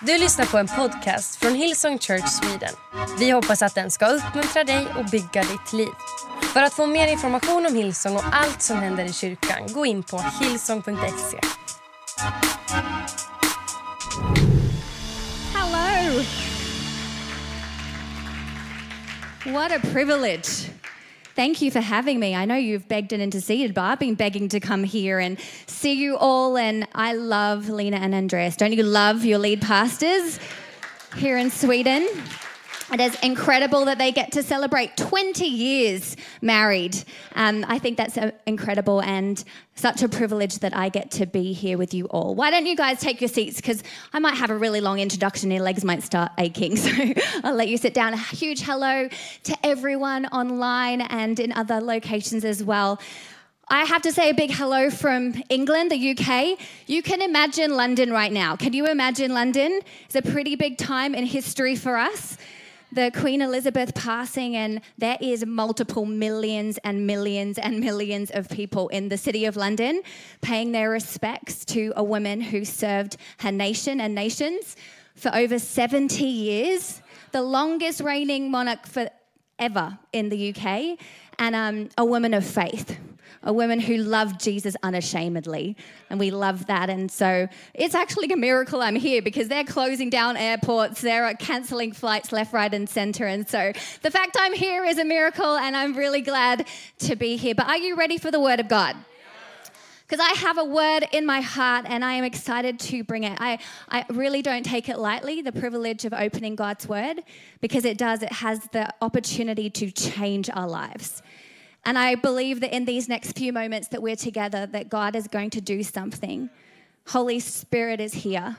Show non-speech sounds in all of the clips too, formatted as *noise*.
Du lyssnar på en podcast från Hillsong Church Sweden. Vi hoppas att den ska uppmuntra dig och bygga ditt liv. För att få mer information om Hillsong och allt som händer i kyrkan, gå in på hillsong.se. Hello. What a privilege. Thank you for having me. I know you've begged and interceded, but I've been begging to come here and see you all. And I love Lena and Andreas. Don't you love your lead pastors here in Sweden? It is incredible that they get to celebrate 20 years married. Um, I think that's uh, incredible and such a privilege that I get to be here with you all. Why don't you guys take your seats? Because I might have a really long introduction, your legs might start aching. *laughs* So I'll let you sit down. A huge hello to everyone online and in other locations as well. I have to say a big hello from England, the UK. You can imagine London right now. Can you imagine London? It's a pretty big time in history for us the Queen Elizabeth passing, and there is multiple millions and millions and millions of people in the city of London paying their respects to a woman who served her nation and nations for over 70 years, the longest reigning monarch forever in the UK, and um, a woman of faith a woman who loved Jesus unashamedly. And we love that. And so it's actually a miracle I'm here because they're closing down airports, they're canceling flights left, right, and center. And so the fact I'm here is a miracle, and I'm really glad to be here. But are you ready for the word of God? Because I have a word in my heart and I am excited to bring it. I, I really don't take it lightly, the privilege of opening God's word, because it does, it has the opportunity to change our lives. And I believe that in these next few moments that we're together, that God is going to do something. Holy Spirit is here.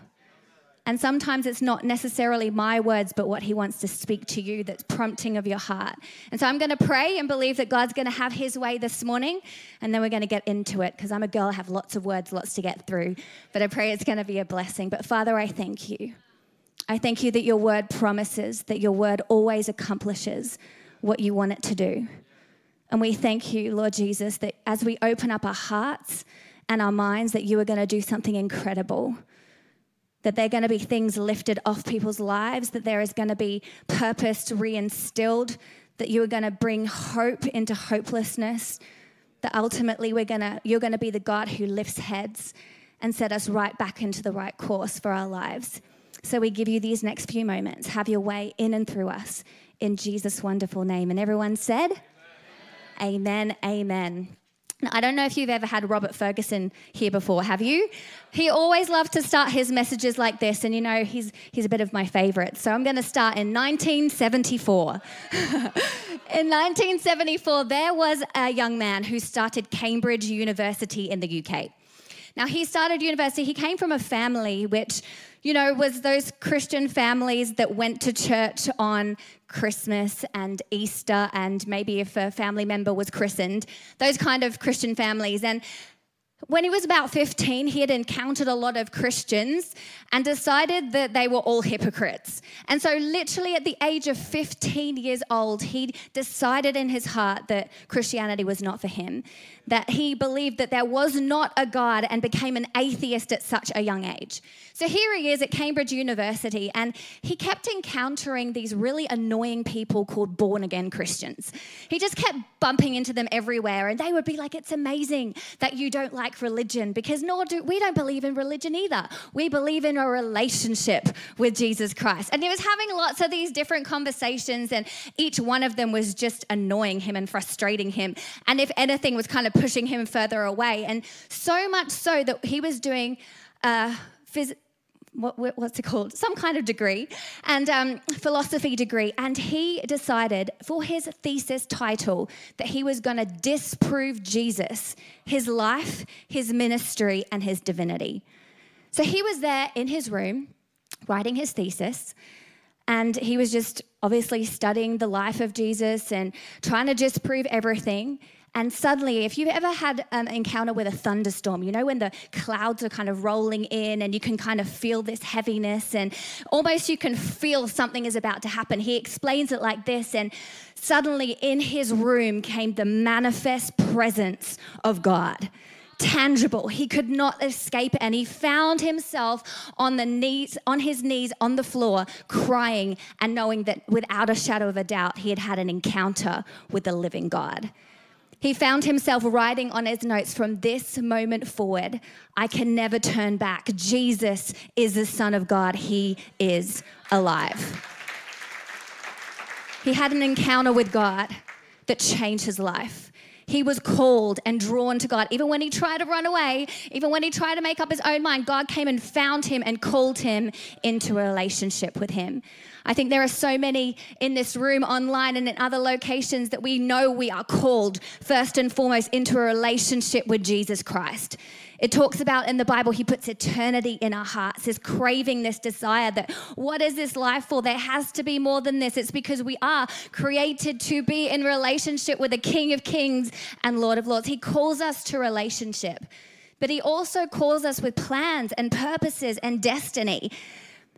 And sometimes it's not necessarily my words, but what He wants to speak to you that's prompting of your heart. And so I'm going to pray and believe that God's going to have His way this morning. And then we're going to get into it because I'm a girl, I have lots of words, lots to get through. But I pray it's going to be a blessing. But Father, I thank you. I thank you that your word promises, that your word always accomplishes what you want it to do. And we thank you, Lord Jesus, that as we open up our hearts and our minds, that you are going to do something incredible. That there are going to be things lifted off people's lives, that there is going to be purpose reinstilled, that you are going to bring hope into hopelessness, that ultimately we're going to, you're going to be the God who lifts heads and set us right back into the right course for our lives. So we give you these next few moments. Have your way in and through us in Jesus' wonderful name. And everyone said, Amen, amen. Now, I don't know if you've ever had Robert Fergusson here before, have you? He always loved to start his messages like this, and you know, he's, he's a bit of my favorite. So I'm going to start in 1974. *laughs* in 1974, there was a young man who started Cambridge University in the UK. Now, he started university, he came from a family which, you know, was those Christian families that went to church on Christmas and Easter, and maybe if a family member was christened, those kind of Christian families. And when he was about 15, he had encountered a lot of Christians and decided that they were all hypocrites. And so, literally, at the age of 15 years old, he decided in his heart that Christianity was not for him that he believed that there was not a God and became an atheist at such a young age. So here he is at Cambridge University, and he kept encountering these really annoying people called born again Christians. He just kept bumping into them everywhere, and they would be like, It's amazing that you don't like religion because nor do we don't believe in religion either. We believe in a relationship with Jesus Christ. And he was having lots of these different conversations, and each one of them was just annoying him and frustrating him. And if anything, was kind of pushing him further away. And so much so that he was doing a phys- what, what's it called? Some kind of degree, and um, philosophy degree. And he decided for his thesis title that he was going to disprove Jesus, his life, his ministry, and his divinity. So he was there in his room writing his thesis. And he was just obviously studying the life of Jesus and trying to disprove everything. And suddenly, if you've ever had um, an encounter with a thunderstorm, you know, when the clouds are kind of rolling in and you can kind of feel this heaviness and almost you can feel something is about to happen. He explains it like this. And suddenly, in his room came the manifest presence of God tangible. He could not escape. And he found himself on the knees, on his knees on the floor, crying and knowing that without a shadow of a doubt, he had had an encounter with the living God. He found himself writing on his notes from this moment forward, I can never turn back. Jesus is the Son of God. He is alive. He had an encounter with God that changed his life. He was called and drawn to God. Even when he tried to run away, even when he tried to make up his own mind, God came and found him and called him into a relationship with him. I think there are so many in this room, online, and in other locations that we know we are called first and foremost into a relationship with Jesus Christ. It talks about in the Bible, he puts eternity in our hearts, this craving, this desire that what is this life for? There has to be more than this. It's because we are created to be in relationship with the King of Kings and Lord of Lords. He calls us to relationship, but he also calls us with plans and purposes and destiny.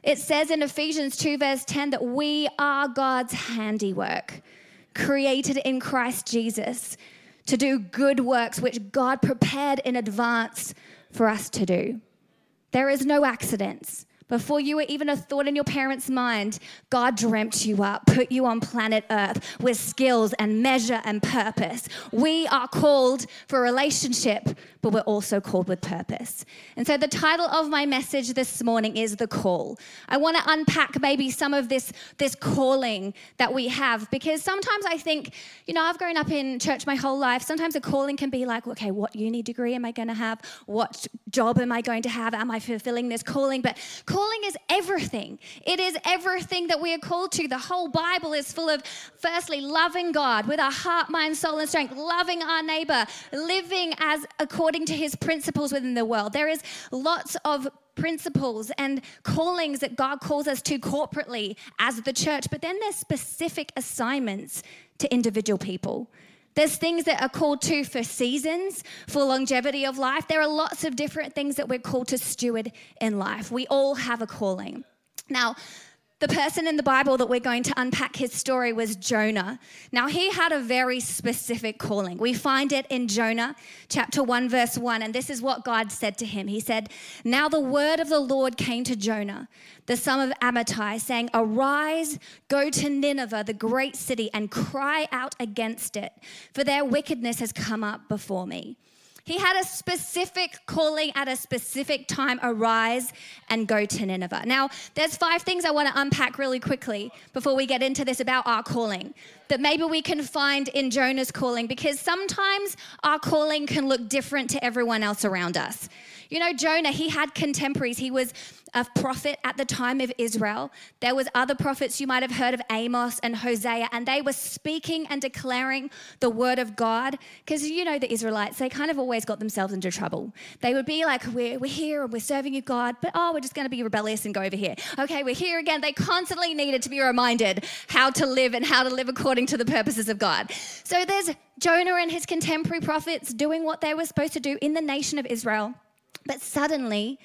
It says in Ephesians 2, verse 10, that we are God's handiwork, created in Christ Jesus to do good works which God prepared in advance for us to do. There is no accidents. Before you were even a thought in your parents' mind, God dreamt you up, put you on planet Earth with skills and measure and purpose. We are called for relationship, but we're also called with purpose. And so the title of my message this morning is The Call. I want to unpack maybe some of this, this calling that we have because sometimes I think, you know, I've grown up in church my whole life. Sometimes a calling can be like, okay, what uni degree am I going to have? What job am I going to have? Am I fulfilling this calling? But calling is everything. It is everything that we are called to. The whole Bible is full of, firstly, loving God with our heart, mind, soul, and strength, loving our neighbor, living as according to his principles within the world. There is lots of principles and callings that God calls us to corporately as the church, but then there's specific assignments to individual people. There's things that are called to for seasons, for longevity of life. There are lots of different things that we're called to steward in life. We all have a calling. Now, the person in the Bible that we're going to unpack his story was Jonah. Now, he had a very specific calling. We find it in Jonah chapter 1, verse 1, and this is what God said to him. He said, Now the word of the Lord came to Jonah, the son of Amittai, saying, Arise, go to Nineveh, the great city, and cry out against it, for their wickedness has come up before me. He had a specific calling at a specific time arise and go to Nineveh. Now, there's five things I want to unpack really quickly before we get into this about our calling that maybe we can find in Jonah's calling because sometimes our calling can look different to everyone else around us. You know, Jonah, he had contemporaries. He was a prophet at the time of Israel. There was other prophets you might have heard of Amos and Hosea and they were speaking and declaring the word of God because you know the Israelites, they kind of always got themselves into trouble. They would be like we're, we're here and we're serving you God, but oh, we're just going to be rebellious and go over here. Okay, we're here again. They constantly needed to be reminded how to live and how to live according to the purposes of God. So there's Jonah and his contemporary prophets doing what they were supposed to do in the nation of Israel. But suddenly,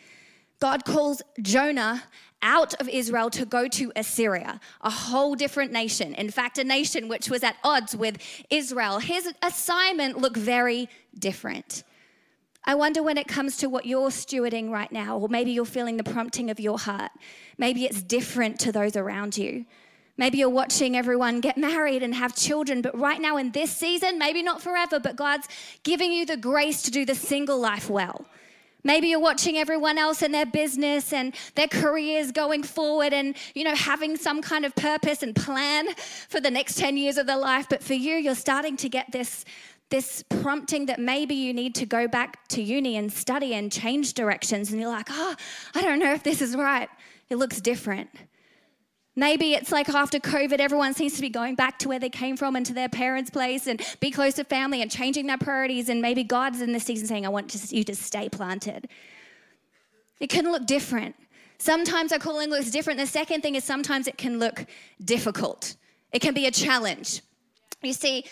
God calls Jonah out of Israel to go to Assyria, a whole different nation. In fact, a nation which was at odds with Israel. His assignment looked very different. I wonder when it comes to what you're stewarding right now, or maybe you're feeling the prompting of your heart. Maybe it's different to those around you. Maybe you're watching everyone get married and have children, but right now in this season, maybe not forever, but God's giving you the grace to do the single life well. Maybe you're watching everyone else in their business and their careers going forward and, you know, having some kind of purpose and plan for the next 10 years of their life. But for you, you're starting to get this, this prompting that maybe you need to go back to uni and study and change directions. And you're like, oh, I don't know if this is right. It looks different. Maybe it's like after COVID, everyone seems to be going back to where they came from and to their parents' place and be close to family and changing their priorities. And maybe God's in this season saying, I want you to stay planted. It can look different. Sometimes our calling looks different. The second thing is sometimes it can look difficult, it can be a challenge. You see,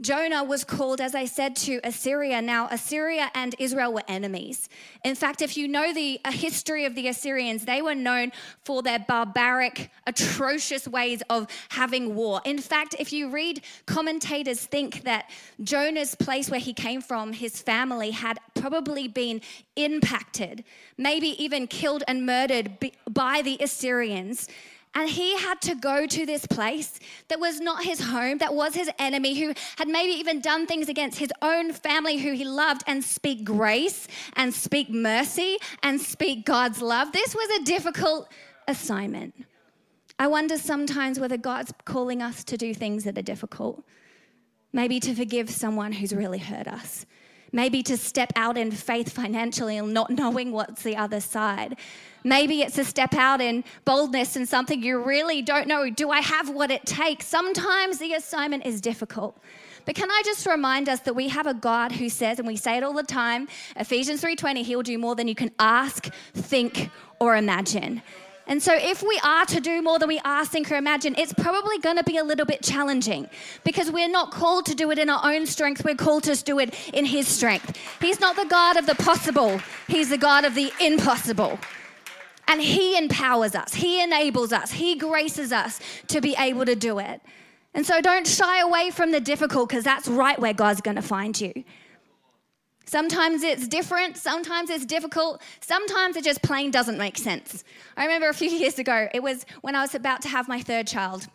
Jonah was called, as I said, to Assyria. Now, Assyria and Israel were enemies. In fact, if you know the history of the Assyrians, they were known for their barbaric, atrocious ways of having war. In fact, if you read, commentators think that Jonah's place where he came from, his family, had probably been impacted, maybe even killed and murdered by the Assyrians. And he had to go to this place that was not his home, that was his enemy, who had maybe even done things against his own family who he loved, and speak grace and speak mercy and speak God's love. This was a difficult assignment. I wonder sometimes whether God's calling us to do things that are difficult. Maybe to forgive someone who's really hurt us. Maybe to step out in faith financially and not knowing what's the other side. Maybe it's a step out in boldness and something you really don't know. Do I have what it takes? Sometimes the assignment is difficult. But can I just remind us that we have a God who says, and we say it all the time, Ephesians 3:20, he'll do more than you can ask, think, or imagine. And so, if we are to do more than we are think, or imagine, it's probably going to be a little bit challenging because we're not called to do it in our own strength. We're called to do it in His strength. He's not the God of the possible, He's the God of the impossible. And He empowers us, He enables us, He graces us to be able to do it. And so don't shy away from the difficult because that's right where God's going to find you. Sometimes it's different, sometimes it's difficult, sometimes it just plain doesn't make sense. I remember a few *laughs* years ago, it was when I was about to have my third child.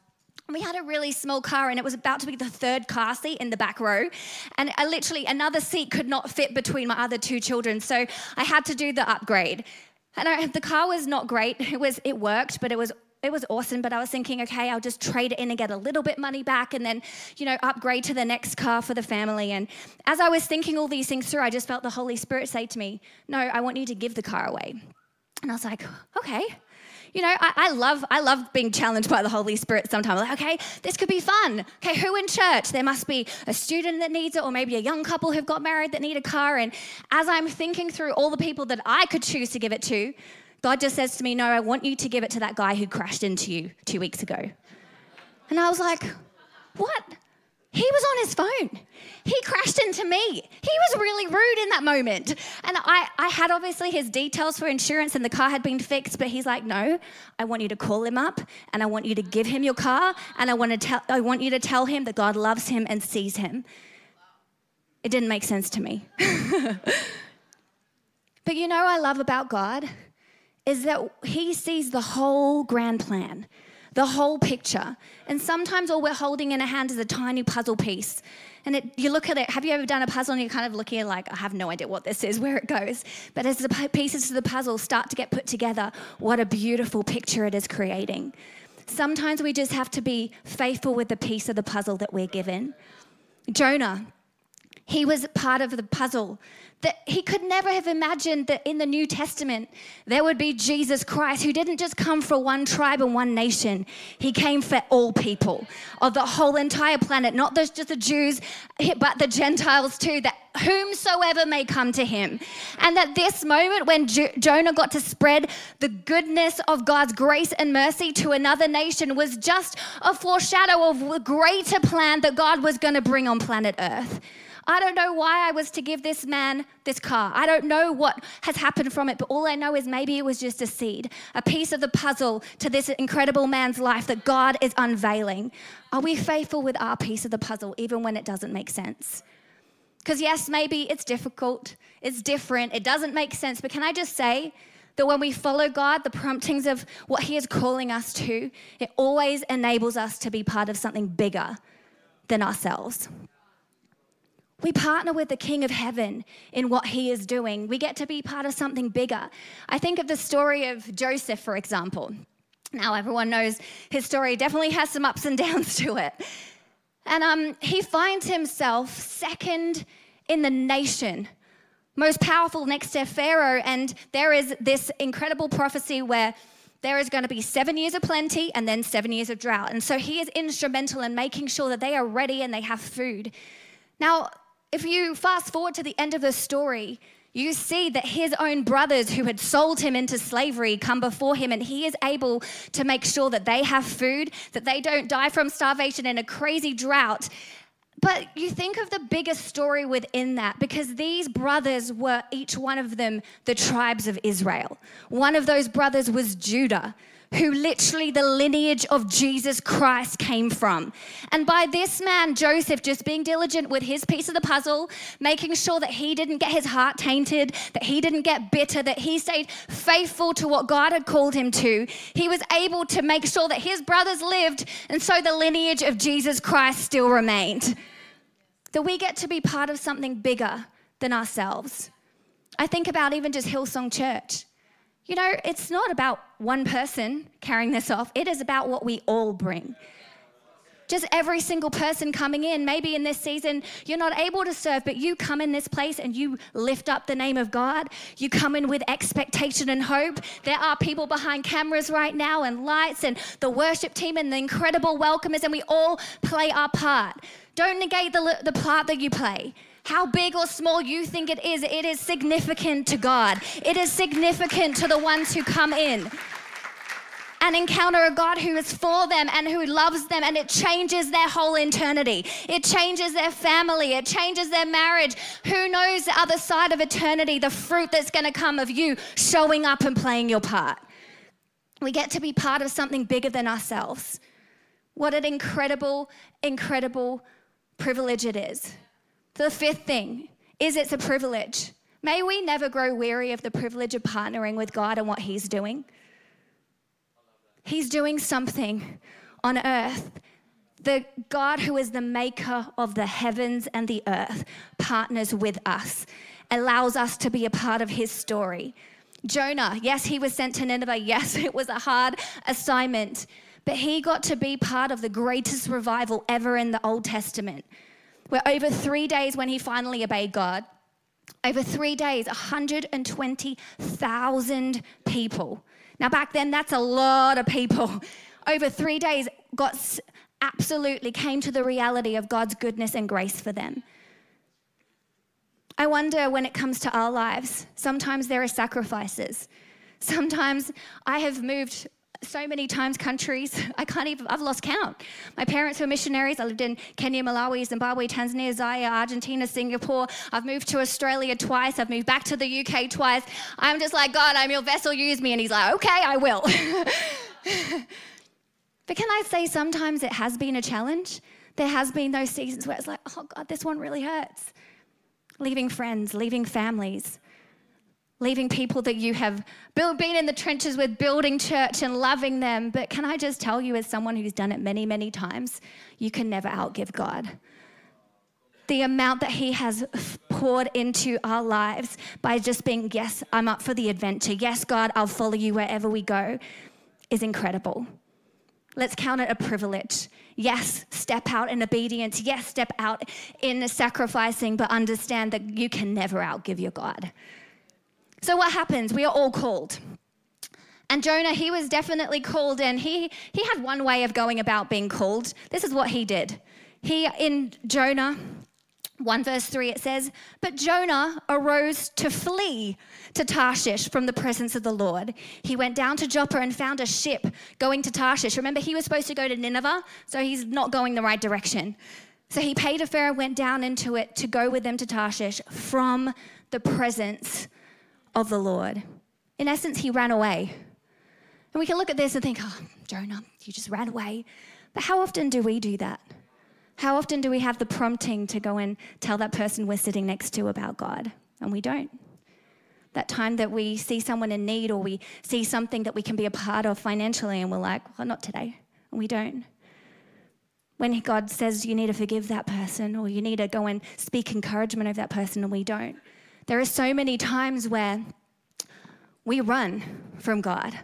We had a really small car and it was about to be the third car seat in the back row. And I literally, another seat could not fit between my other two children. So I had to do the upgrade. And I, the car was not great. It was it worked, but it was it was awesome. But I was thinking, okay, I'll just trade it in and get a little bit money back, and then you know upgrade to the next car for the family. And as I was thinking all these things through, I just felt the Holy Spirit say to me, "No, I want you to give the car away." And I was like, okay you know, I, I, love I love being challenged by the Holy Spirit sometimes. Like, okay, this could be fun. Okay, who in church? There must be a student that needs it, or maybe a young couple who've got married that need a car. And as I'm thinking through all the people that I could choose to give it to, God just says to me, No, I want you to give it to that guy who crashed into you two weeks ago. And I was like, What? He was on his phone. He crashed into me. He was really rude in that moment. And I, I had obviously his details for insurance and the car had been fixed, but he's like, no, I want you to call him up and I want you to give him your car and I want, to tell, I want you to tell him that God loves him and sees him. It didn't make sense to me. *laughs* but you know I love about God is that he sees the whole grand plan the whole picture. And sometimes all we're holding in a hand is a tiny puzzle piece. And it, you look at it, have you ever done a puzzle and you're kind of looking like, I have no idea what this is, *laughs* where it goes. But as the pieces of the puzzle start to get put together, what a beautiful picture it is creating. Sometimes we just have to be faithful with the piece of the puzzle that we're given. Jonah, he was part of the puzzle that he could never have imagined that in the New Testament there would be Jesus Christ who didn't just come for one tribe and one nation. He came for all people of the whole entire planet, not just the Jews, but the Gentiles too, that whomsoever may come to him. And that this moment when jo- Jonah got to spread the goodness of God's grace and mercy to another nation was just a foreshadow of the greater plan that God was going to bring on planet Earth. I don't know why I was to give this man this car. I don't know what has happened from it, but all I know is maybe it was just a seed, a piece of the puzzle to this incredible man's life that God is unveiling. Are we faithful with our piece of the puzzle, even when it doesn't make sense? Because, yes, maybe it's difficult, it's different, it doesn't make sense, but can I just say, that when we follow God, the promptings of what He is calling us to, it always enables us to be part of something bigger than ourselves. We partner with the King of Heaven in what he is doing. We get to be part of something bigger. I think of the story of Joseph, for example. Now, everyone knows his story definitely has some ups and *laughs* downs to it. And um, he finds himself second in the nation, most powerful next to Pharaoh. And there is this incredible prophecy where there is going to be seven years of plenty and then seven years of drought. And so he is instrumental in making sure that they are ready and they have food. Now, if you fast forward to the end of the story, you see that his own brothers who had sold him into slavery come before him, and he is able to make sure that they have food, that they don't die from starvation in a crazy drought. But you think of the biggest story within that because these brothers were each one of them the tribes of Israel. One of those brothers was Judah who literally the lineage of Jesus Christ came from. And by this man, Joseph, just being diligent with his piece of the puzzle, making sure that he didn't get his heart tainted, that he didn't get bitter, that he stayed faithful to what God had called him to, he was able to make sure that his brothers lived, and so the lineage of Jesus Christ still remained. That we get to be part of something bigger than ourselves. I think about even just Hillsong Church. You know, it's not about one person carrying this off, it is about what we all bring. Just every single person coming in, maybe in this season, you're not able to serve, but you come in this place and you lift up the name of God. You come in with expectation and hope. There are people behind cameras right now and lights and the worship team and the incredible welcomers, and we all play our part. Don't negate the, the part that you play how big or small you think it is, it is significant to God. It is significant to the ones who come in and encounter a God who is for them and who loves them, and it changes their whole eternity. It changes their family, it changes their marriage. Who knows the other side of eternity, the fruit that's going to come of you showing up and playing your part? We get to be part of something bigger than ourselves. What an incredible, incredible privilege it is. The fifth thing is it's a privilege. May we never grow weary of the privilege of partnering with God and what He's doing. He's doing something on earth. The God who is the maker of the heavens and the earth partners with us, allows us to be a part of His story. Jonah, yes, he was sent to Nineveh. *laughs* Yes, it was a hard assignment, but he got to be part of the greatest revival ever in the Old Testament where over three days, when he finally obeyed God, over three days, 120,000 people. Now, back then, that's a lot of people. *laughs* Over three days, got absolutely came to the reality of God's goodness and grace for them. I wonder when it comes to our lives, sometimes there are sacrifices. Sometimes I have moved so many times countries, *laughs* I can't even, I've lost count. My parents were missionaries. I lived in Kenya, Malawi, Zimbabwe, Tanzania, Zaire, Argentina, Singapore. I've moved to Australia twice. I've moved back to the UK twice. I'm just like, God, I'm your vessel, use me. And he's like, okay, I will. *laughs* but can I say sometimes it has been a challenge? There has been those seasons where it's like, oh God, this one really hurts. Leaving friends, leaving families leaving people that you have been in the trenches with, building church and loving them. But can I just tell you, as someone who's done it many, many times, you can never outgive God. The amount that He has poured into our lives by just being, yes, I'm up for the adventure. Yes, God, I'll follow you wherever we go, is incredible. Let's count it a privilege. Yes, step out in obedience. Yes, step out in sacrificing, but understand that you can never outgive your God. So what happens? We are all called. And Jonah, he was definitely called and he he had one way of going about being called. This is what he did. He in Jonah 1 verse 3 it says, But Jonah arose to flee to Tarshish from the presence of the Lord. He went down to Joppa and found a ship going to Tarshish. Remember, he was supposed to go to Nineveh, so he's not going the right direction. So he paid a fare and went down into it to go with them to Tarshish from the presence of the Lord. In essence, he ran away. And we can look at this and think, oh, Jonah, you just ran away. But how often do we do that? How often do we have the prompting to go and tell that person we're sitting next to about God? And we don't. That time that we see someone in need or we see something that we can be a part of financially and we're like, well, not today. And we don't. When God says you need to forgive that person or you need to go and speak encouragement of that person and we don't. There are so many times where we run from God.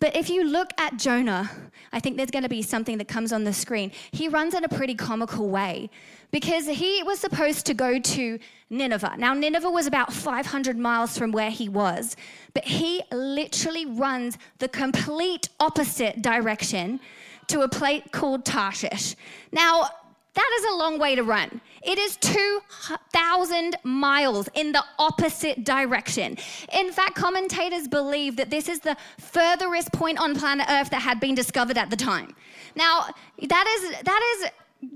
But if you look at Jonah, I think there's going to be something that comes on the screen. He runs in a pretty comical way because he was supposed to go to Nineveh. Now, Nineveh was about 500 miles from where he was, but he literally runs the complete opposite direction to a place called Tarshish. Now, that is a long way to run. It is 2,000 miles in the opposite direction. In fact, commentators believe that this is the furthest point on planet Earth that had been discovered at the time. Now, that is, that is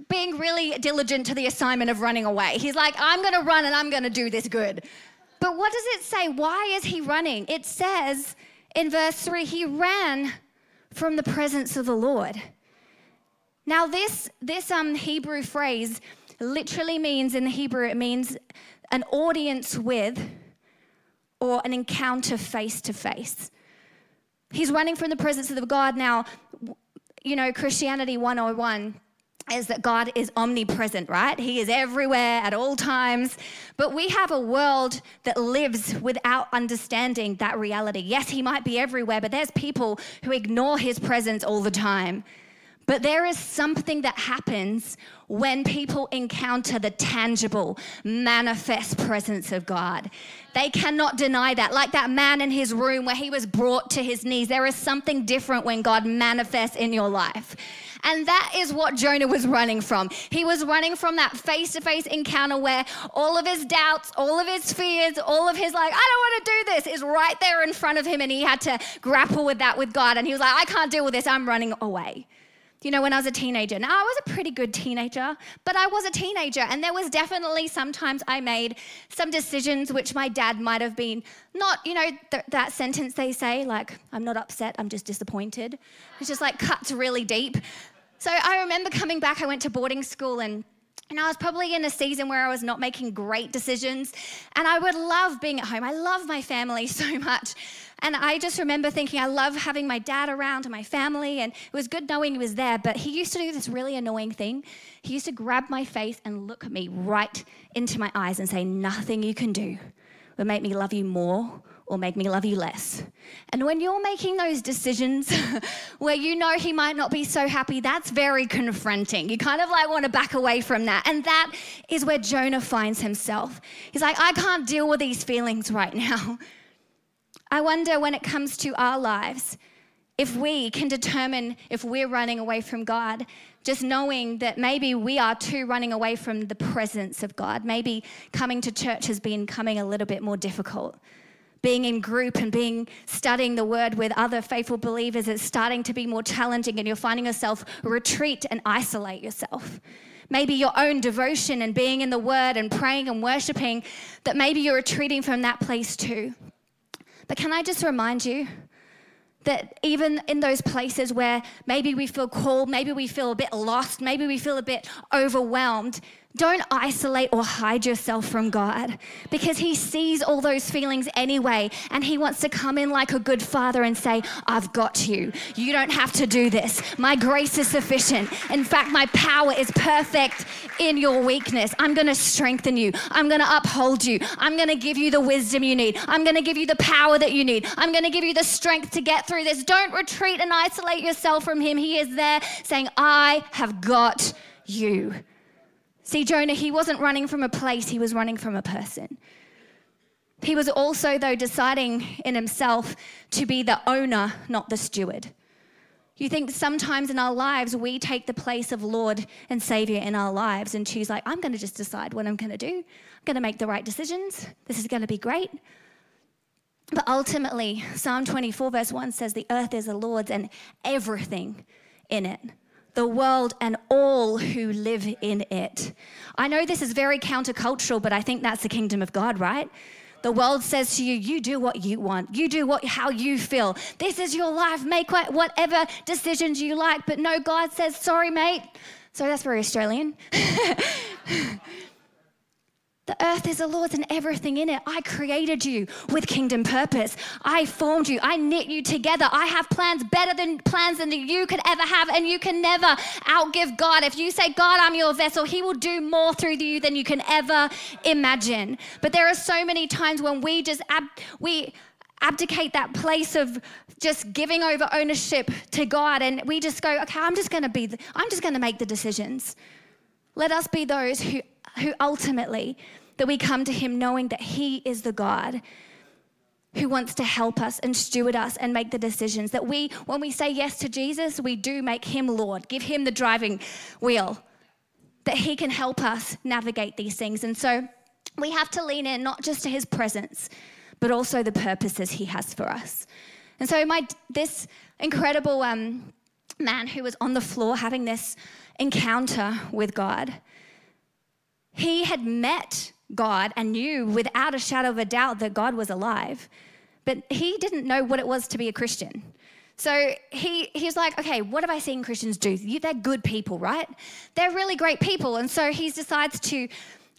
being really diligent to the assignment of running away. He's like, I'm going to run and I'm going to do this good. But what does it say? Why is he running? It says in verse 3 he ran from the presence of the Lord. Now, this, this um, Hebrew phrase literally means in the Hebrew, it means an audience with or an encounter face to face. He's running from the presence of God. Now, you know, Christianity 101 is that God is omnipresent, right? He is everywhere at all times. But we have a world that lives without understanding that reality. Yes, He might be everywhere, but there's people who ignore His presence all the time. But there is something that happens when people encounter the tangible, manifest presence of God. They cannot deny that. Like that man in his room where he was brought to his knees, there is something different when God manifests in your life. And that is what Jonah was running from. He was running from that face to face encounter where all of his doubts, all of his fears, all of his, like, I don't want to do this, is right there in front of him. And he had to grapple with that with God. And he was like, I can't deal with this. I'm running away you know, when I was a teenager. Now, I was a pretty good teenager, but I was a teenager, and there was definitely sometimes I made some decisions which my dad might have been not, you know, th- that sentence they say, like, I'm not upset, I'm just disappointed. It's just like cuts really deep. So I remember coming back, I went to boarding school and and I was probably in a season where I was not making great decisions. And I would love being at home. I love my family *laughs* so much. And I just remember thinking, I love having my dad around and my family. And it was good knowing he was there. But he used to do this really annoying thing. He used to grab my face and look at me right into my eyes and say, Nothing you can do will make me love you more or make me love you less. And when you're making those decisions *laughs* where you know he might not be so happy, that's very confronting. You kind of like want to back away from that. And that is where Jonah finds himself. He's like, I can't deal with these feelings right now. *laughs* I wonder when it comes to our lives, if we can determine if we're running away from God, just knowing that maybe we are too running away from the presence of God. Maybe coming to church has been coming a little bit more difficult being in group and being studying the word with other faithful believers is starting to be more challenging and you're finding yourself retreat and isolate yourself. Maybe your own devotion and being in the word and praying and worshiping that maybe you're retreating from that place too. But can i just remind you that even in those places where maybe we feel called, maybe we feel a bit lost, maybe we feel a bit overwhelmed, don't isolate or hide yourself from God because He sees all those feelings anyway. And He wants to come in like a good father and say, I've got you. You don't have to do this. My grace is sufficient. In fact, my power is perfect in your weakness. I'm going to strengthen you. I'm going to uphold you. I'm going to give you the wisdom you need. I'm going to give you the power that you need. I'm going to give you the strength to get through this. Don't retreat and isolate yourself from Him. He is there saying, I have got you. See, Jonah, he wasn't running from a place, he was running from a person. He was also, though, deciding in himself to be the owner, not the steward. You think sometimes in our lives we take the place of Lord and Savior in our lives and choose, like, I'm going to just decide what I'm going to do. I'm going to make the right decisions. This is going to be great. But ultimately, Psalm 24, verse 1 says, The earth is the Lord's and everything in it the world and all who live in it. I know this is very countercultural, but I think that's the kingdom of God, right? The world says to you, you do what you want. You do what how you feel. This is your life. Make whatever decisions you like. But no, God says, sorry, mate. So that's very Australian. *laughs* The earth is the Lord's and everything in it. I created you with kingdom purpose. I formed you. I knit you together. I have plans better than plans than you could ever have, and you can never outgive God. If you say, God, I'm your vessel, He will do more through you than you can ever imagine. But there are so many times when we just ab- we abdicate that place of just giving over ownership to God, and we just go, okay, I'm just going to be. The, I'm just going to make the decisions. Let us be those who who ultimately that we come to him knowing that he is the God who wants to help us and steward us and make the decisions that we when we say yes to Jesus we do make him lord give him the driving wheel that he can help us navigate these things and so we have to lean in not just to his presence but also the purposes he has for us and so my this incredible um, man who was on the floor having this encounter with God. He had met God and knew without a shadow of a doubt that God was alive, but he didn't know what it was to be a Christian. So he, he's like, okay, what have I seen Christians do? They're good people, right? They're really great people. And so he decides to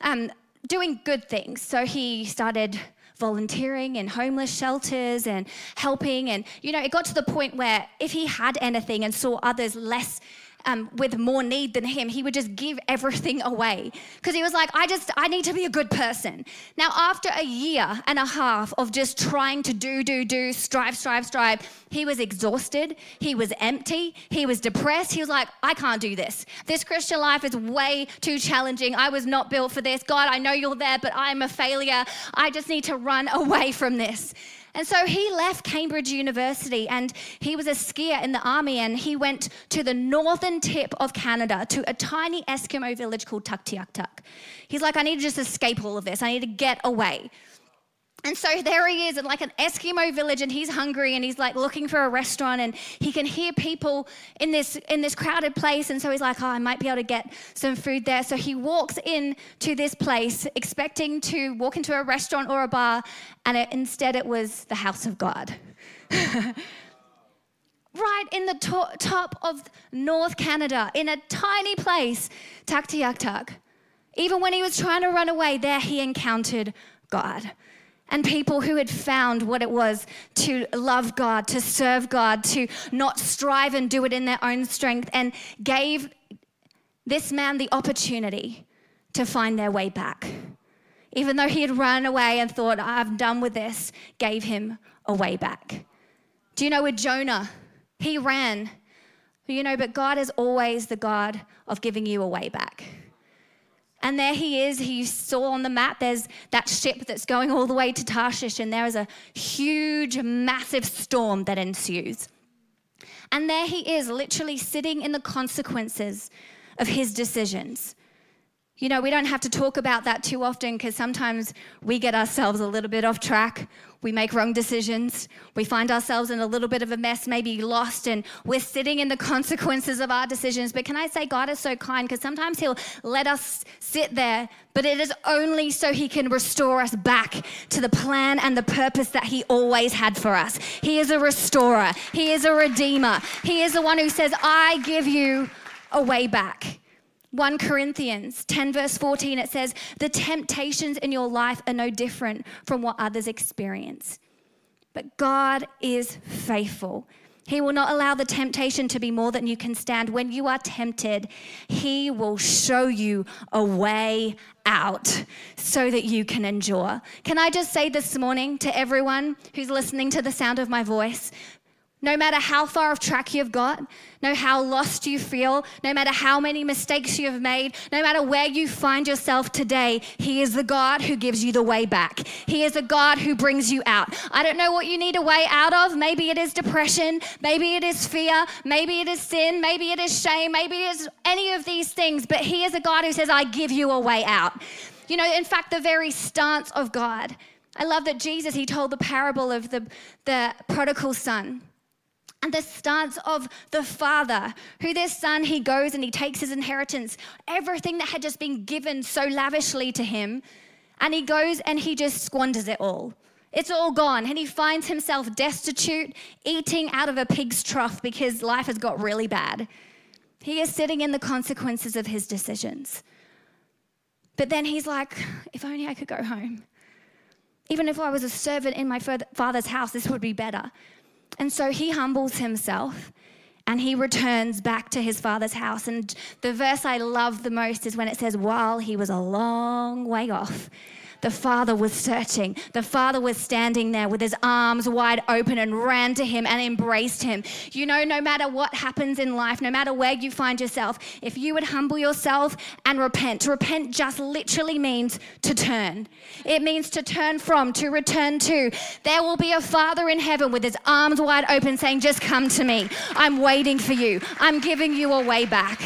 um, doing good things. So he started volunteering in homeless shelters and helping. And, you know, it got to the point where if he had anything and saw others less um, with more need than him, he would just give everything away because he was like, I just, I need to be a good person. Now, after a year and a half of just trying to do, do, do, strive, strive, strive, he was exhausted. He was empty. He was depressed. He was like, I can't do this. This Christian life is way too challenging. I was not built for this. God, I know you're there, but I'm a failure. I just need to run away from this. And so he left Cambridge University and he was a skier in the army and he went to the northern tip of Canada to a tiny Eskimo village called Tuktoyaktuk. He's like, I need to just escape all of this. I need to get away. And so there he is in like an Eskimo village and he's hungry and he's like looking for a restaurant and he can hear people in this in this crowded place and so he's like, "Oh, I might be able to get some food there." So he walks in to this place expecting to walk into a restaurant or a bar and it, instead it was the house of God. *laughs* right in the to- top of North Canada in a tiny place, Tuktoyaktuk. Even when he was trying to run away, there he encountered God and people who had found what it was to love God, to serve God, to not strive and do it in their own strength, and gave this man the opportunity to find their way back. Even though he had run away and thought, I'm done with this, gave him a way back. Do you know with Jonah, he ran, you know, but God is always the God of giving you a way back. And there he is. He saw on the map there's that ship that's going all the way to Tarshish, and there is a huge, massive storm that ensues. And there he is, literally sitting in the consequences of his decisions. You know, we don't have to talk about that too often because sometimes we get ourselves a little bit off track. We make wrong decisions. We find ourselves in a little bit of a mess, maybe lost, and we're sitting in the consequences of our decisions. But can I say, God is so kind because sometimes He'll let us sit there, but it is only so He can restore us back to the plan and the purpose that He always had for us. He is a restorer, He is a redeemer. He is the one who says, I give you a way back. 1 Corinthians 10, verse 14, it says, The temptations in your life are no different from what others experience. But God is faithful. He will not allow the temptation to be more than you can stand. When you are tempted, He will show you a way out so that you can endure. Can I just say this morning to everyone who's listening to the sound of my voice? No matter how far off track you've got, no how lost you feel, no matter how many mistakes you have made, no matter where you find yourself today, He is the God who gives you the way back. He is a God who brings you out. I don't know what you need a way out of. Maybe it is depression, maybe it is fear, maybe it is sin, maybe it is shame, maybe it is any of these things, but He is a God who says, I give you a way out. You know, in fact, the very stance of God. I love that Jesus, He told the parable of the, the prodigal son and the stance of the father, who this son, he goes and he takes his inheritance, everything that had just been given so lavishly to him, and he goes and he just squanders it all. It's all gone, and he finds himself destitute, eating out of a pig's trough because life has got really bad. He is sitting in the consequences of his decisions. But then he's like, if only I could go home. Even if I was a servant in my father's house, this would be better. And so he humbles himself and he returns back to his father's house. And the verse I love the most is when it says, While he was a long way off, the father was searching. The father was standing there with his arms wide open and ran to him and embraced him. You know, no matter what happens in life, no matter where you find yourself, if you would humble yourself and repent, repent just literally means to turn. It means to turn from, to return to. There will be a father in heaven with his arms wide open saying, Just come to me. I'm waiting for you. I'm giving you a way back.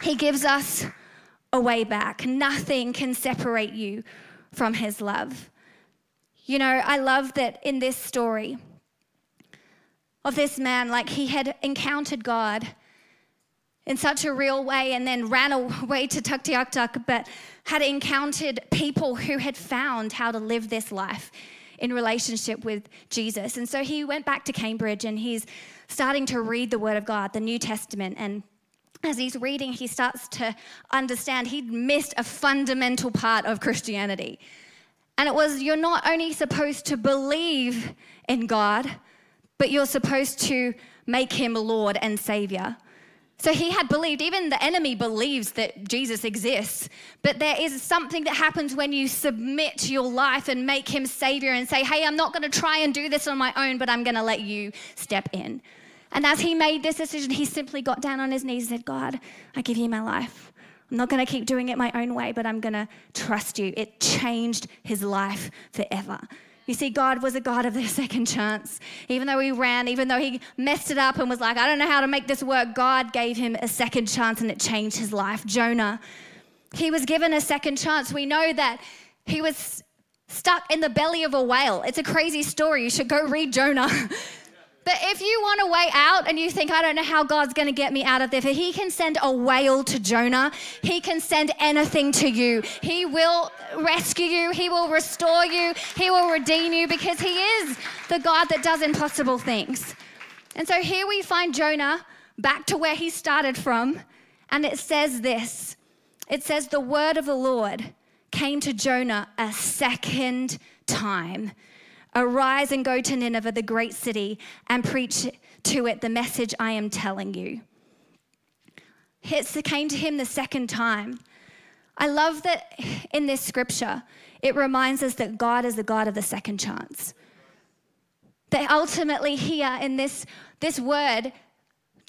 He gives us a way back. Nothing can separate you from his love. You know, I love that in this story, of this man, like he had encountered God in such a real way and then ran away to Tuktoyaktuk, but had encountered people who had found how to live this life in relationship with Jesus. And so he went back to Cambridge and he's starting to read the Word of God, the New Testament. And as he's reading, he starts to understand he'd missed a fundamental part of Christianity. And it was you're not only supposed to believe in God, but you're supposed to make him Lord and Savior. So he had believed, even the enemy believes that Jesus exists. But there is something that happens when you submit your life and make him Savior and say, hey, I'm not going to try and do this on my own, but I'm going to let you step in. And as he made this decision, he simply got down on his knees and said, God, I give you my life. I'm not going to keep doing it my own way, but I'm going to trust you. It changed his life forever. You see, God was a God of the *laughs* second chance. Even though he ran, even though he messed it up and was like, I don't know how to make this work, God gave him a second chance and it changed his life. Jonah, he was given a second chance. We know that he was stuck in the belly of a whale. It's a crazy story. You should go read Jonah. *laughs* But if you want a way out and you think, I don't know how God's going to get me out of this, He can send a whale to Jonah. He can send anything to you. He will rescue you. He will restore you. He will redeem you because He is the God that does impossible things. And so here we find Jonah back to where he started from. And it says this it says, The word of the Lord came to Jonah a second time. Arise and go to Nineveh, the great city, and preach to it the message I am telling you. It came to him the second time. I love that in this scripture, it reminds us that God is the God of the second chance. That ultimately, here in this, this word,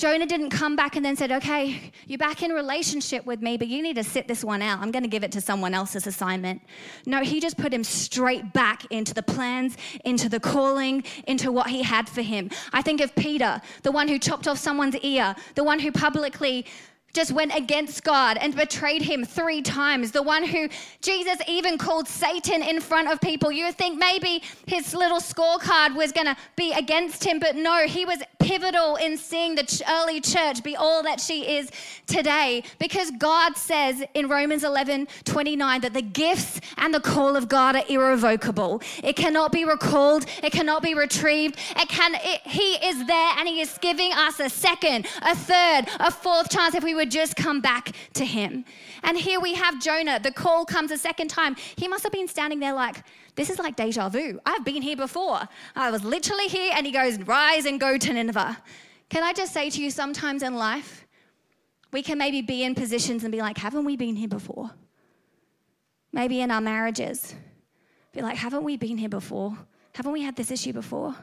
Jonah didn't come back and then said, Okay, you're back in relationship with me, but you need to sit this one out. I'm going to give it to someone else's assignment. No, he just put him straight back into the plans, into the calling, into what he had for him. I think of Peter, the one who chopped off someone's ear, the one who publicly just went against God and betrayed him three times. The one who Jesus even called Satan in front of people. You would think maybe his little scorecard was going to be against him, but no, he was pivotal in seeing the early church be all that she is today because God says in Romans 11 29 that the gifts and the call of God are irrevocable. It cannot be recalled, it cannot be retrieved. It can, it, he is there and He is giving us a second, a third, a fourth chance if we would just come back to Him. And here we have Jonah. The call comes a second time. He must have been standing there like, this is like deja vu. I've been here before. I was literally here, and he goes, Rise and go to Nineveh. Can I just say to you, sometimes in life, we can maybe be in positions and be like, Haven't we been here before? Maybe in our marriages, be like, Haven't we been here before? Haven't we had this issue before?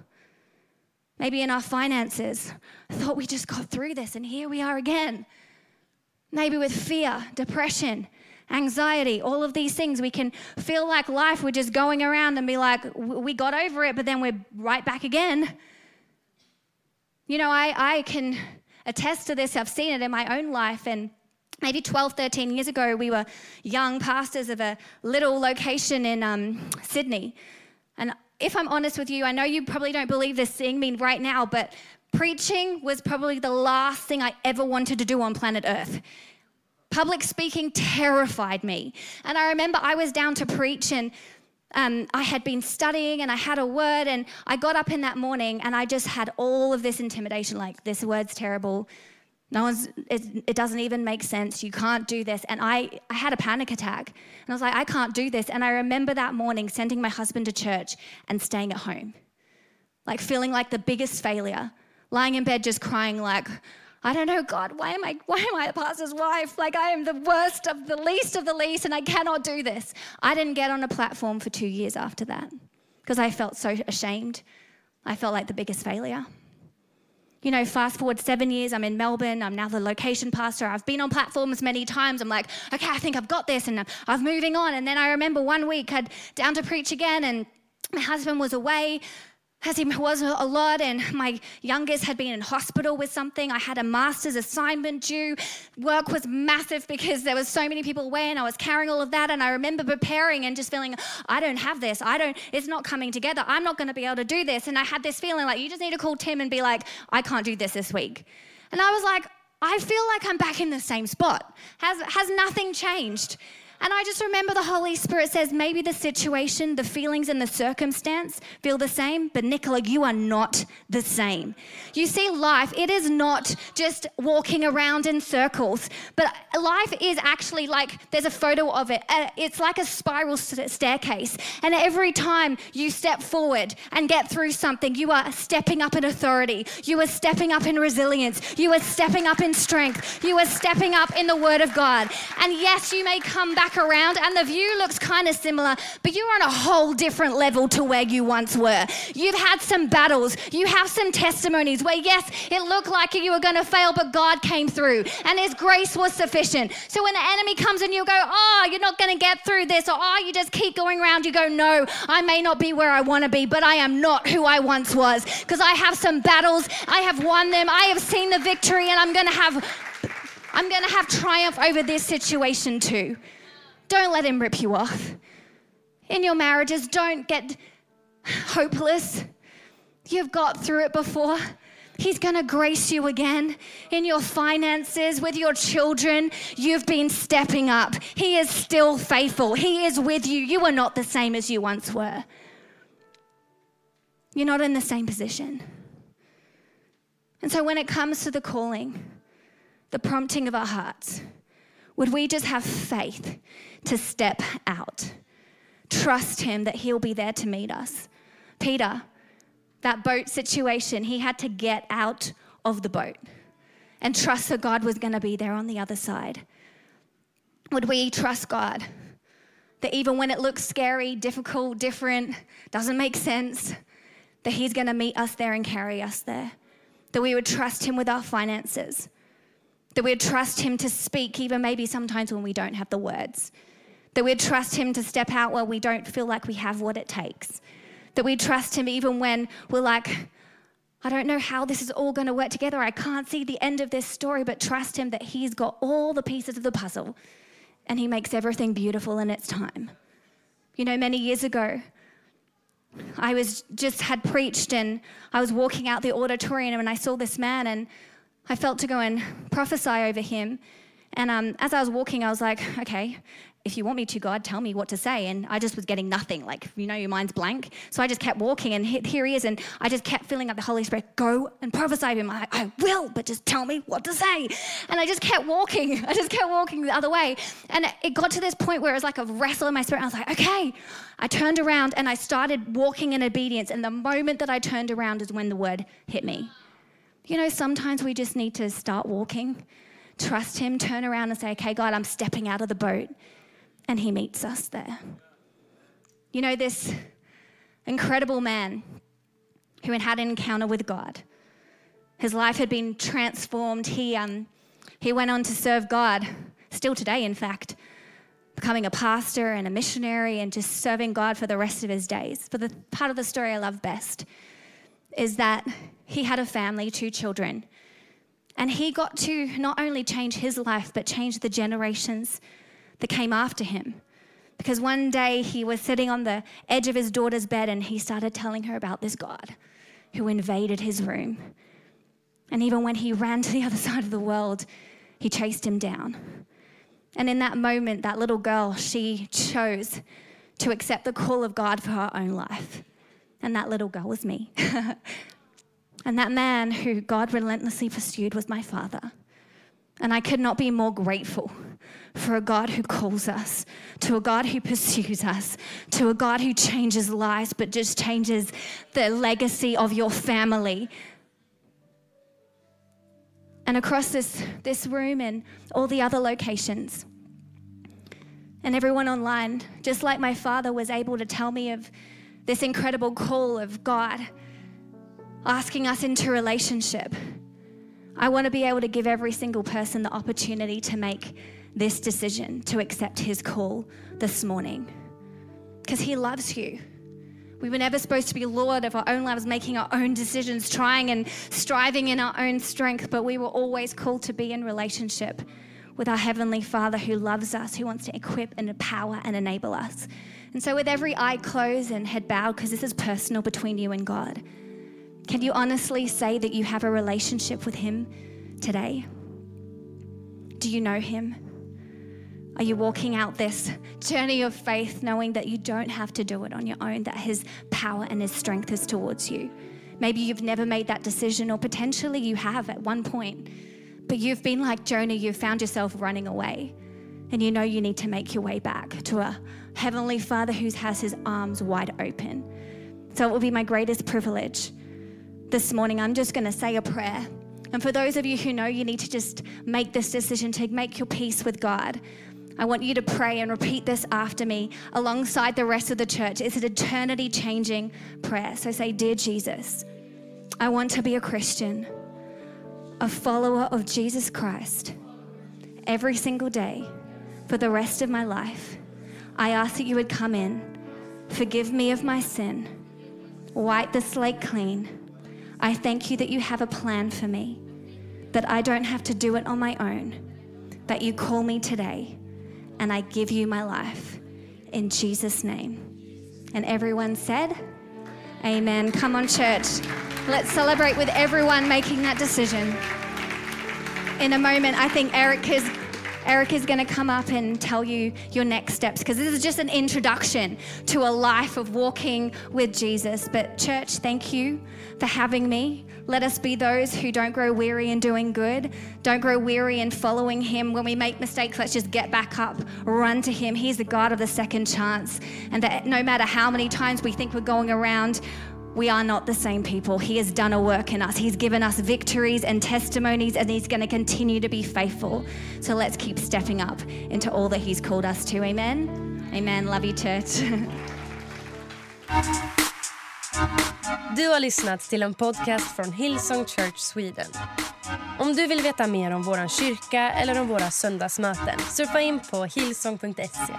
Maybe in our finances, I thought we just got through this, and here we are again. Maybe with fear, depression, anxiety, all of these things. We can feel like life, we're just going around and be like, we got over it, but then we're right back again. You know, I, I can attest to this. I've seen it in my own life. And maybe 12, 13 years ago, we were young pastors of a little location in um, Sydney. And if I'm honest with you, I know you probably don't believe this seeing me right now, but preaching was probably the last thing I ever wanted to do on planet Earth. Public speaking terrified me. And I remember I was down to preach and um, I had been studying and I had a word, and I got up in that morning and I just had all of this intimidation like, this word's terrible. No one's, it, it, doesn't even make sense. You can't do this. And I, I had a panic attack. And I was like, I can't do this. And I remember that morning sending my husband to church and staying at home, like feeling like the biggest failure, lying in bed just crying, like, I don't know, God, why am I why am I a pastor's wife? Like I am the worst of the least of the least and I cannot do this. I didn't get on a platform for 2 years after that because I felt so ashamed. I felt like the biggest failure. You know, fast forward seven years, I'm in Melbourne. I'm now the location pastor. I've been on platforms many times. I'm like, okay, I think I've got this, and I'm moving on. And then I remember one week I'd down to preach again, and my husband was away as it was a lot, and my youngest had been in hospital with something. I had a master's assignment due. Work was massive because there was so many people away, and I was carrying all of that. And I remember preparing and just feeling, I don't have this. I don't. It's not coming together. I'm not going to be able to do this. And I had this feeling like you just need to call Tim and be like, I can't do this this week. And I was like, I feel like I'm back in the same spot. Has has nothing changed? And I just remember the Holy Spirit says maybe the situation, the feelings, and the circumstance feel the same, but Nicola, you are not the same. You see, life, it is not just walking around in circles, but life is actually like there's a photo of it. Uh, it's like a spiral staircase. And every time you step forward and get through something, you are stepping up in authority, you are stepping up in resilience, you are stepping up in strength, you are stepping up in the Word of God. And yes, you may come back back around and the view looks kind of similar, but you're on a whole different level to where you once were. You've had some battles, you have some testimonies where, yes, it looked like you were going to fail, but God came through and His grace was sufficient. So when the enemy comes and you go, oh, you're not going to get through this, or oh, you just keep going around, you go, no, I may not be where I want to be, but I am not who I once was because I have some battles, I have won them, I have seen the victory, and I'm going to have. I'm going to have triumph over this situation too. Don't let him rip you off. In your marriages, don't get hopeless. You've got through it before. He's going to grace you again in your finances, with your children. You've been stepping up. He is still faithful. He is with you. You are not the same as you once were. You're not in the same position. And so, when it comes to the calling, the prompting of our hearts, would we just have faith to step out? Trust Him that He'll be there to meet us. Peter, that boat situation, he had to get out of the boat and trust that God was going to be there on the other side. Would we trust God that even when it looks scary, difficult, different, doesn't make sense, that He's going to meet us there and carry us there? That we would trust Him with our finances, that we'd trust Him to speak, even maybe sometimes when we don't have the words. That we'd trust Him to step out where we don't feel like we have what it takes. That we trust Him even when we're like, I don't know how this is all going to work together. I can't see the end of this story, but trust Him that He's got all the pieces of the puzzle and He makes everything beautiful in its time. You know, many years ago, I was just had preached and I was walking out the auditorium and I saw this man and I felt to go and prophesy over him. And um, as I was walking, I was like, okay, if you want me to, God, tell me what to say. And I just was getting nothing. Like, you know, your mind's blank. So I just kept walking, and here he is. And I just kept feeling like the Holy Spirit, go and prophesy to him. I, I will, but just tell me what to say. And I just kept walking. *laughs* I just kept walking the other way. And it got to this point where it was like a wrestle in my spirit. I was like, okay. I turned around and I started walking in obedience. And the moment that I turned around is when the word hit me. You know, sometimes we just need to start walking, trust Him, turn around and say, okay, God, I'm stepping out of the boat. And He meets us there. You know, this incredible man who had had an encounter with God, his life had been transformed. He, um, he went on to serve God, still today, in fact, becoming a pastor and a missionary and just serving God for the rest of his days. But the part of the story I love best is that he had a family, two children. And he got to not only change his life, but change the generations that came after him. Because one day he was sitting on the edge of his daughter's bed and he started telling her about this God who invaded his room. And even when he ran to the *laughs* other side of the world, he chased him down. And in that moment, that little girl, she chose to accept the call of God for her own life. And that little girl was me. *laughs* And that man who God relentlessly pursued was my father. And I could not be more grateful for a God who calls us, to a God who pursues us, to a God who changes lives, but just changes the legacy of your family. And across this, this room and all the other locations, and everyone online, just like my father was able to tell me of this incredible call of God asking us into relationship. I want to be able to give every single person the opportunity to make this decision to accept His call this morning because He loves you. We were never supposed to be Lord of our own lives, making our own decisions, trying and striving in our own strength, but we were always called to be in relationship with our Heavenly Father who loves us, who wants to equip and empower and enable us. And so, with every eye closed and head bowed, because this is personal between you and God, can you honestly say that you have a relationship with Him today? Do you know Him? Are you walking out this journey of faith knowing that you don't have to do it on your own, that His power and His strength is towards you? Maybe you've never made that decision, or potentially you have at one point, but you've been like Jonah, you've found yourself running away, and you know you need to make your way back to a Heavenly Father who has His arms wide open. So it will be my greatest privilege this morning. I'm just going to say a prayer. And for those of you who know you need to just make this decision to make your peace with God, I want you to pray and repeat this after me alongside the rest of the church. It's an eternity changing prayer. So say, Dear Jesus, I want to be a Christian, a follower of Jesus Christ every single day for the rest of my life. I ask that you would come in, forgive me of my sin, wipe the slate clean. I thank you that you have a plan for me, that I don't have to do it on my own, that you call me today and I give you my life. In Jesus' name. And everyone said, Amen. Come on, church. Let's celebrate with everyone making that decision. In a moment, I think Eric is. Eric is going to come up and tell you your next steps because this is just an introduction to a life of walking with Jesus. But, church, thank you for having me. Let us be those who don't grow weary in doing good, don't grow weary in following Him. When we make mistakes, let's just get back up, run to Him. He's the God of the second chance. And that no matter how many times we think we're going around, we are not the same people. He has done a work in us. He's given us victories and testimonies, and He's going to continue to be faithful. So let's keep stepping up into all that He's called us to. Amen. Amen. Love you, church. *laughs* Du har lyssnat till en podcast från Hillsong Church Sweden. Om du vill veta mer om vår kyrka eller om våra söndagsmöten surfa in på hillsong.se.